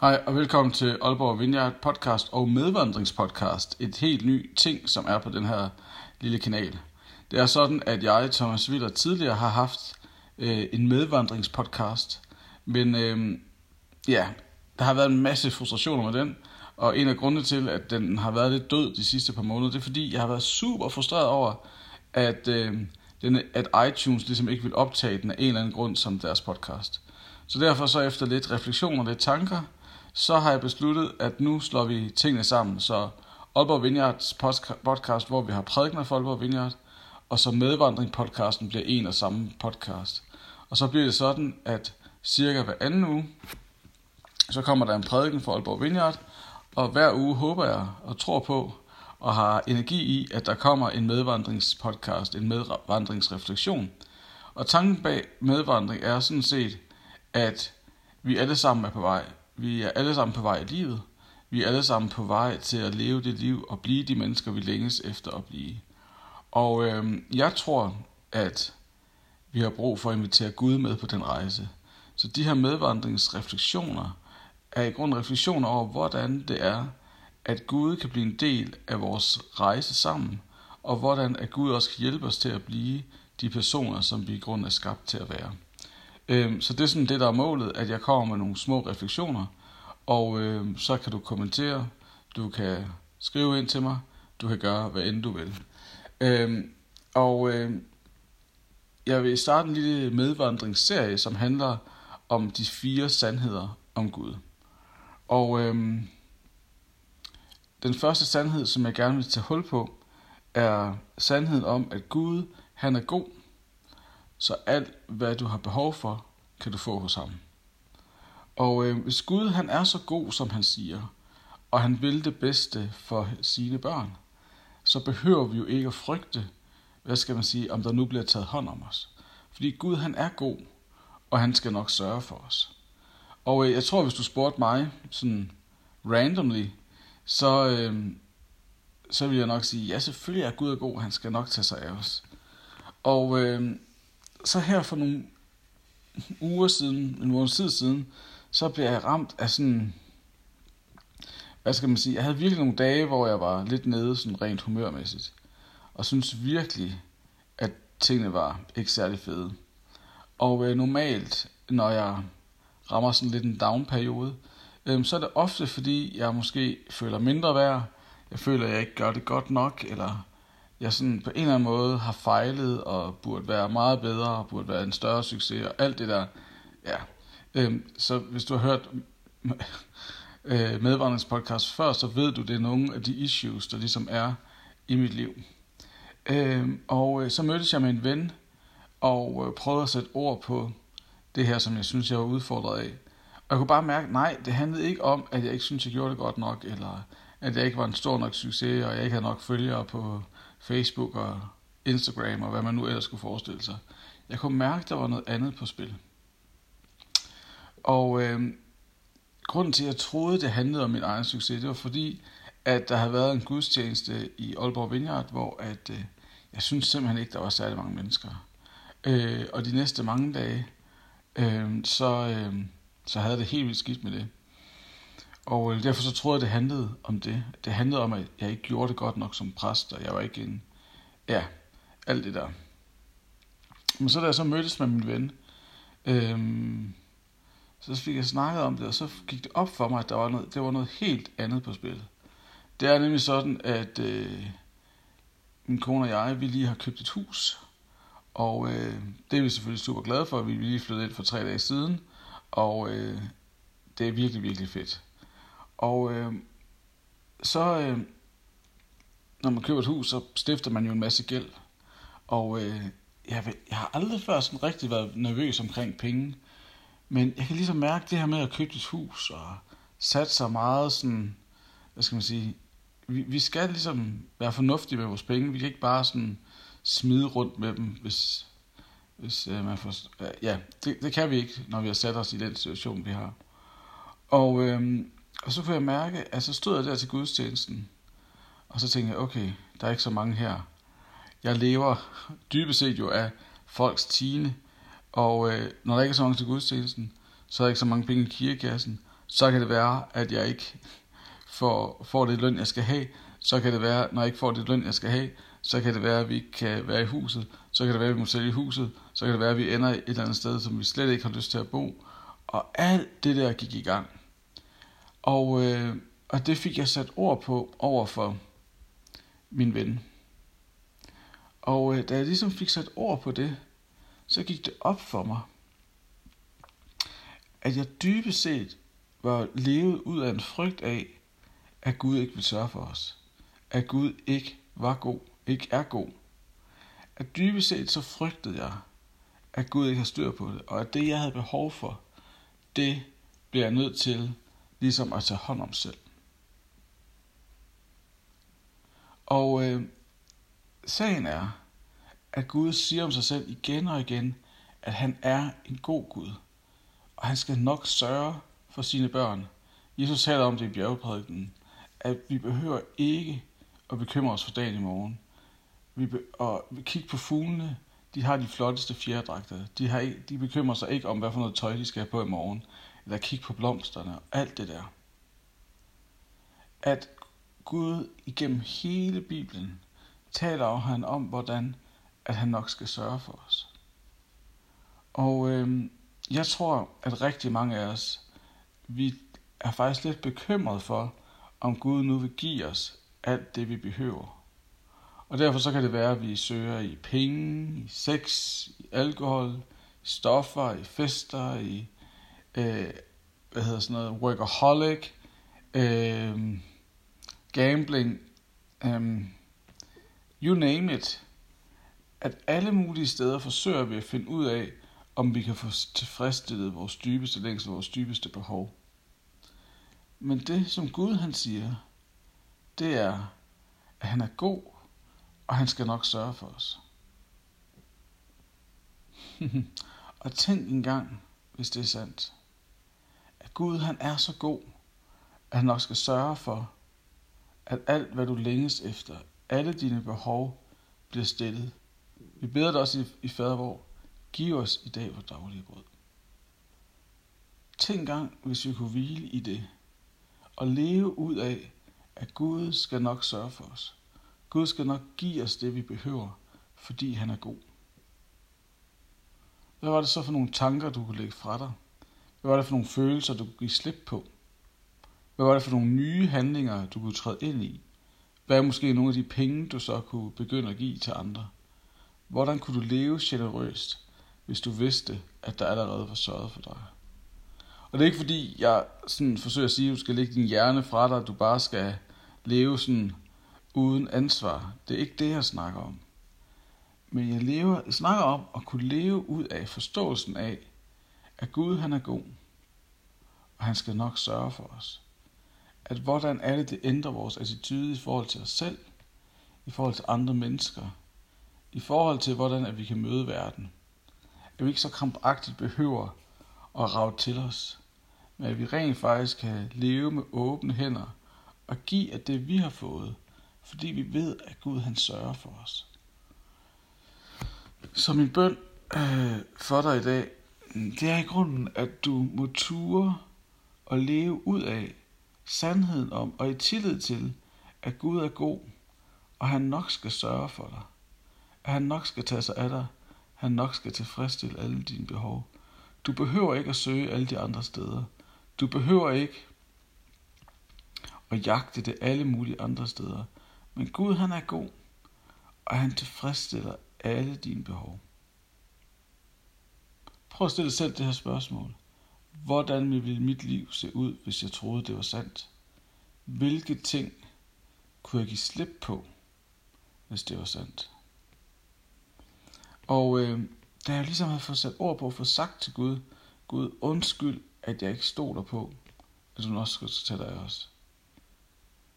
Hej og velkommen til Aalborg Vineyard podcast og medvandringspodcast. Et helt ny ting, som er på den her lille kanal. Det er sådan, at jeg, Thomas Witter, tidligere har haft øh, en medvandringspodcast. Men øh, ja, der har været en masse frustrationer med den. Og en af grundene til, at den har været lidt død de sidste par måneder, det er fordi, jeg har været super frustreret over, at, øh, den, at iTunes ligesom ikke vil optage den af en eller anden grund som deres podcast. Så derfor så efter lidt refleksion og lidt tanker, så har jeg besluttet, at nu slår vi tingene sammen. Så Aalborg Vineyards podcast, hvor vi har prædikner for Aalborg Vineyard, og så medvandring podcasten bliver en og samme podcast. Og så bliver det sådan, at cirka hver anden uge, så kommer der en prædiken for Aalborg Vineyard, og hver uge håber jeg og tror på, og har energi i, at der kommer en medvandringspodcast, en medvandringsreflektion. Og tanken bag medvandring er sådan set, at vi alle sammen er på vej. Vi er alle sammen på vej i livet. Vi er alle sammen på vej til at leve det liv og blive de mennesker, vi længes efter at blive. Og øh, jeg tror, at vi har brug for at invitere Gud med på den rejse. Så de her medvandringsreflektioner er i grund refleksioner over, hvordan det er, at Gud kan blive en del af vores rejse sammen, og hvordan at Gud også kan hjælpe os til at blive de personer, som vi i grund er skabt til at være. Øh, så det er sådan det, der er målet, at jeg kommer med nogle små refleksioner, og øhm, så kan du kommentere, du kan skrive ind til mig, du kan gøre hvad end du vil. Øhm, og øhm, jeg vil starte en lille medvandringsserie, som handler om de fire sandheder om Gud. Og øhm, den første sandhed, som jeg gerne vil tage hul på, er sandheden om, at Gud, han er god, så alt, hvad du har behov for, kan du få hos ham. Og øh, hvis Gud han er så god, som han siger, og han vil det bedste for sine børn, så behøver vi jo ikke at frygte, hvad skal man sige, om der nu bliver taget hånd om os. Fordi Gud han er god, og han skal nok sørge for os. Og øh, jeg tror, hvis du spurgte mig sådan randomly, så, øh, så vil jeg nok sige, ja selvfølgelig er Gud er god, han skal nok tage sig af os. Og øh, så her for nogle uger siden, en måned tid siden, så blev jeg ramt af sådan, hvad skal man sige, jeg havde virkelig nogle dage, hvor jeg var lidt nede sådan rent humørmæssigt, og synes virkelig, at tingene var ikke særlig fede. Og øh, normalt, når jeg rammer sådan lidt en down-periode, øh, så er det ofte fordi, jeg måske føler mindre værd, jeg føler, at jeg ikke gør det godt nok, eller jeg sådan på en eller anden måde har fejlet og burde være meget bedre og burde være en større succes og alt det der. Ja. Øhm, så hvis du har hørt øh, medvandringspodcast før, så ved du, det er nogle af de issues, der ligesom er i mit liv. Øhm, og øh, så mødtes jeg med en ven og øh, prøvede at sætte ord på det her, som jeg synes, jeg var udfordret af. Og jeg kunne bare mærke, nej, det handlede ikke om, at jeg ikke synes, jeg gjorde det godt nok, eller at jeg ikke var en stor nok succes, og jeg ikke havde nok følgere på Facebook og Instagram og hvad man nu ellers skulle forestille sig. Jeg kunne mærke, at der var noget andet på spil. Og øh, grunden til, at jeg troede, det handlede om min egen succes, det var fordi, at der havde været en gudstjeneste i Aalborg Vineyard, hvor at, øh, jeg synes simpelthen ikke, der var særlig mange mennesker. Øh, og de næste mange dage, øh, så, øh, så havde det helt vildt skidt med det. Og øh, derfor så troede jeg, det handlede om det. Det handlede om, at jeg ikke gjorde det godt nok som præst, og jeg var ikke en... Ja, alt det der. Men så da jeg så mødtes med min ven, øhm, så fik jeg snakket om det, og så gik det op for mig, at der var noget, det var noget helt andet på spil. Det er nemlig sådan, at øh, min kone og jeg, vi lige har købt et hus. Og øh, det er vi selvfølgelig super glade for. Vi er lige flyttet ind for tre dage siden. Og øh, det er virkelig, virkelig fedt. Og øh, så, øh, når man køber et hus, så stifter man jo en masse gæld. Og øh, jeg, ved, jeg har aldrig før sådan rigtig været nervøs omkring penge. Men jeg kan ligesom mærke det her med at købe et hus og satse så meget sådan, hvad skal man sige, vi, vi skal ligesom være fornuftige med vores penge. Vi kan ikke bare sådan smide rundt med dem, hvis, hvis øh, man får... Ja, det, det kan vi ikke, når vi har sat os i den situation, vi har. Og øh, og så kunne jeg mærke, at så stod jeg der til gudstjenesten, og så tænkte jeg, okay, der er ikke så mange her. Jeg lever dybest set jo af folks tine, og øh, når der ikke er så mange til gudstjenesten, så er der ikke så mange penge i kirkekassen, så kan det være, at jeg ikke får, får det løn, jeg skal have. Så kan det være, når jeg ikke får det løn, jeg skal have, så kan det være, at vi ikke kan være i huset. Så kan det være, at vi må sælge huset. Så kan det være, at vi ender et eller andet sted, som vi slet ikke har lyst til at bo. Og alt det der gik i gang. Og, øh, og det fik jeg sat ord på over for min ven. Og øh, da jeg ligesom fik sat ord på det, så gik det op for mig, at jeg dybest set var levet ud af en frygt af, at Gud ikke vil sørge for os. At Gud ikke var god, ikke er god. At dybest set så frygtede jeg, at Gud ikke har styr på det, og at det, jeg havde behov for, det bliver jeg nødt til ligesom at tage hånd om selv. Og øh, sagen er, at Gud siger om sig selv igen og igen, at han er en god Gud, og han skal nok sørge for sine børn. Jesus taler om det i bjergeprædiken, at vi behøver ikke at bekymre os for dagen i morgen. Vi be- og vi kigger på fuglene, de har de flotteste fjerdragter. De, har ikke, de bekymrer sig ikke om, hvad for noget tøj de skal have på i morgen. Eller kigge på blomsterne og alt det der. At Gud igennem hele Bibelen taler han om, hvordan at han nok skal sørge for os. Og øh, jeg tror, at rigtig mange af os, vi er faktisk lidt bekymret for, om Gud nu vil give os alt det, vi behøver. Og derfor så kan det være, at vi søger i penge, i sex, i alkohol, i stoffer, i fester, i øh, hvad hedder sådan noget, workaholic, øh, gambling, øh, you name it. At alle mulige steder forsøger vi at finde ud af, om vi kan få tilfredsstillet vores dybeste længsel, vores dybeste behov. Men det, som Gud han siger, det er, at han er god, og han skal nok sørge for os. og tænk engang, hvis det er sandt, Gud han er så god, at han nok skal sørge for, at alt hvad du længes efter, alle dine behov bliver stillet. Vi beder dig også i, i fadervor, giv os i dag vores daglige brød. Tænk engang, hvis vi kunne hvile i det, og leve ud af, at Gud skal nok sørge for os. Gud skal nok give os det, vi behøver, fordi han er god. Hvad var det så for nogle tanker, du kunne lægge fra dig? Hvad var det for nogle følelser, du kunne give slip på? Hvad var det for nogle nye handlinger, du kunne træde ind i? Hvad er måske nogle af de penge, du så kunne begynde at give til andre? Hvordan kunne du leve generøst, hvis du vidste, at der allerede var sørget for dig? Og det er ikke fordi, jeg sådan forsøger at sige, at du skal lægge din hjerne fra dig, at du bare skal leve sådan uden ansvar. Det er ikke det, jeg snakker om. Men jeg, lever, jeg snakker om at kunne leve ud af forståelsen af, at Gud han er god, og han skal nok sørge for os. At hvordan er det, det ændrer vores attitude i forhold til os selv, i forhold til andre mennesker, i forhold til, hvordan at vi kan møde verden. At vi ikke så krampagtigt behøver at rave til os, men at vi rent faktisk kan leve med åbne hænder og give af det, vi har fået, fordi vi ved, at Gud han sørger for os. Så min bøn øh, for dig i dag, det er i grunden, at du må ture og leve ud af sandheden om og i tillid til, at Gud er god, og han nok skal sørge for dig. At han nok skal tage sig af dig. Han nok skal tilfredsstille alle dine behov. Du behøver ikke at søge alle de andre steder. Du behøver ikke at jagte det alle mulige andre steder. Men Gud han er god, og han tilfredsstiller alle dine behov. Prøv at stille dig selv det her spørgsmål. Hvordan ville mit liv se ud, hvis jeg troede, det var sandt? Hvilke ting kunne jeg give slip på, hvis det var sandt? Og øh, da jeg ligesom havde fået sat ord på at få sagt til Gud, Gud undskyld, at jeg ikke stoler på, at du også skal tage dig også.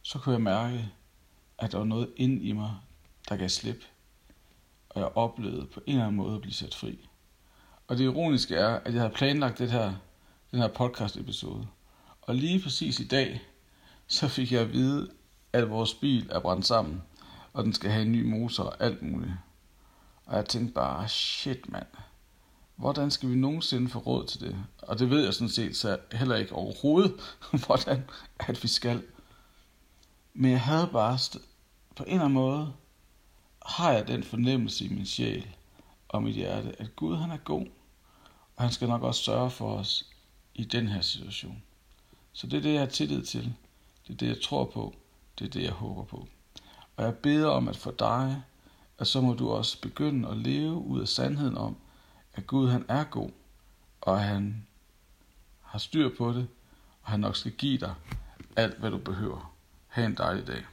Så kunne jeg mærke, at der var noget ind i mig, der gav slip, og jeg oplevede på en eller anden måde at blive sat fri. Og det ironiske er, at jeg havde planlagt det her, den her podcast episode. Og lige præcis i dag, så fik jeg at vide, at vores bil er brændt sammen, og den skal have en ny motor og alt muligt. Og jeg tænkte bare, shit mand, hvordan skal vi nogensinde få råd til det? Og det ved jeg sådan set så heller ikke overhovedet, hvordan at vi skal. Men jeg havde bare, på en eller anden måde, har jeg den fornemmelse i min sjæl og mit hjerte, at Gud han er god, og han skal nok også sørge for os i den her situation. Så det er det, jeg har tillid til. Det er det, jeg tror på. Det er det, jeg håber på. Og jeg beder om, at for dig, at så må du også begynde at leve ud af sandheden om, at Gud han er god, og han har styr på det, og han nok skal give dig alt, hvad du behøver. Ha' en dejlig dag.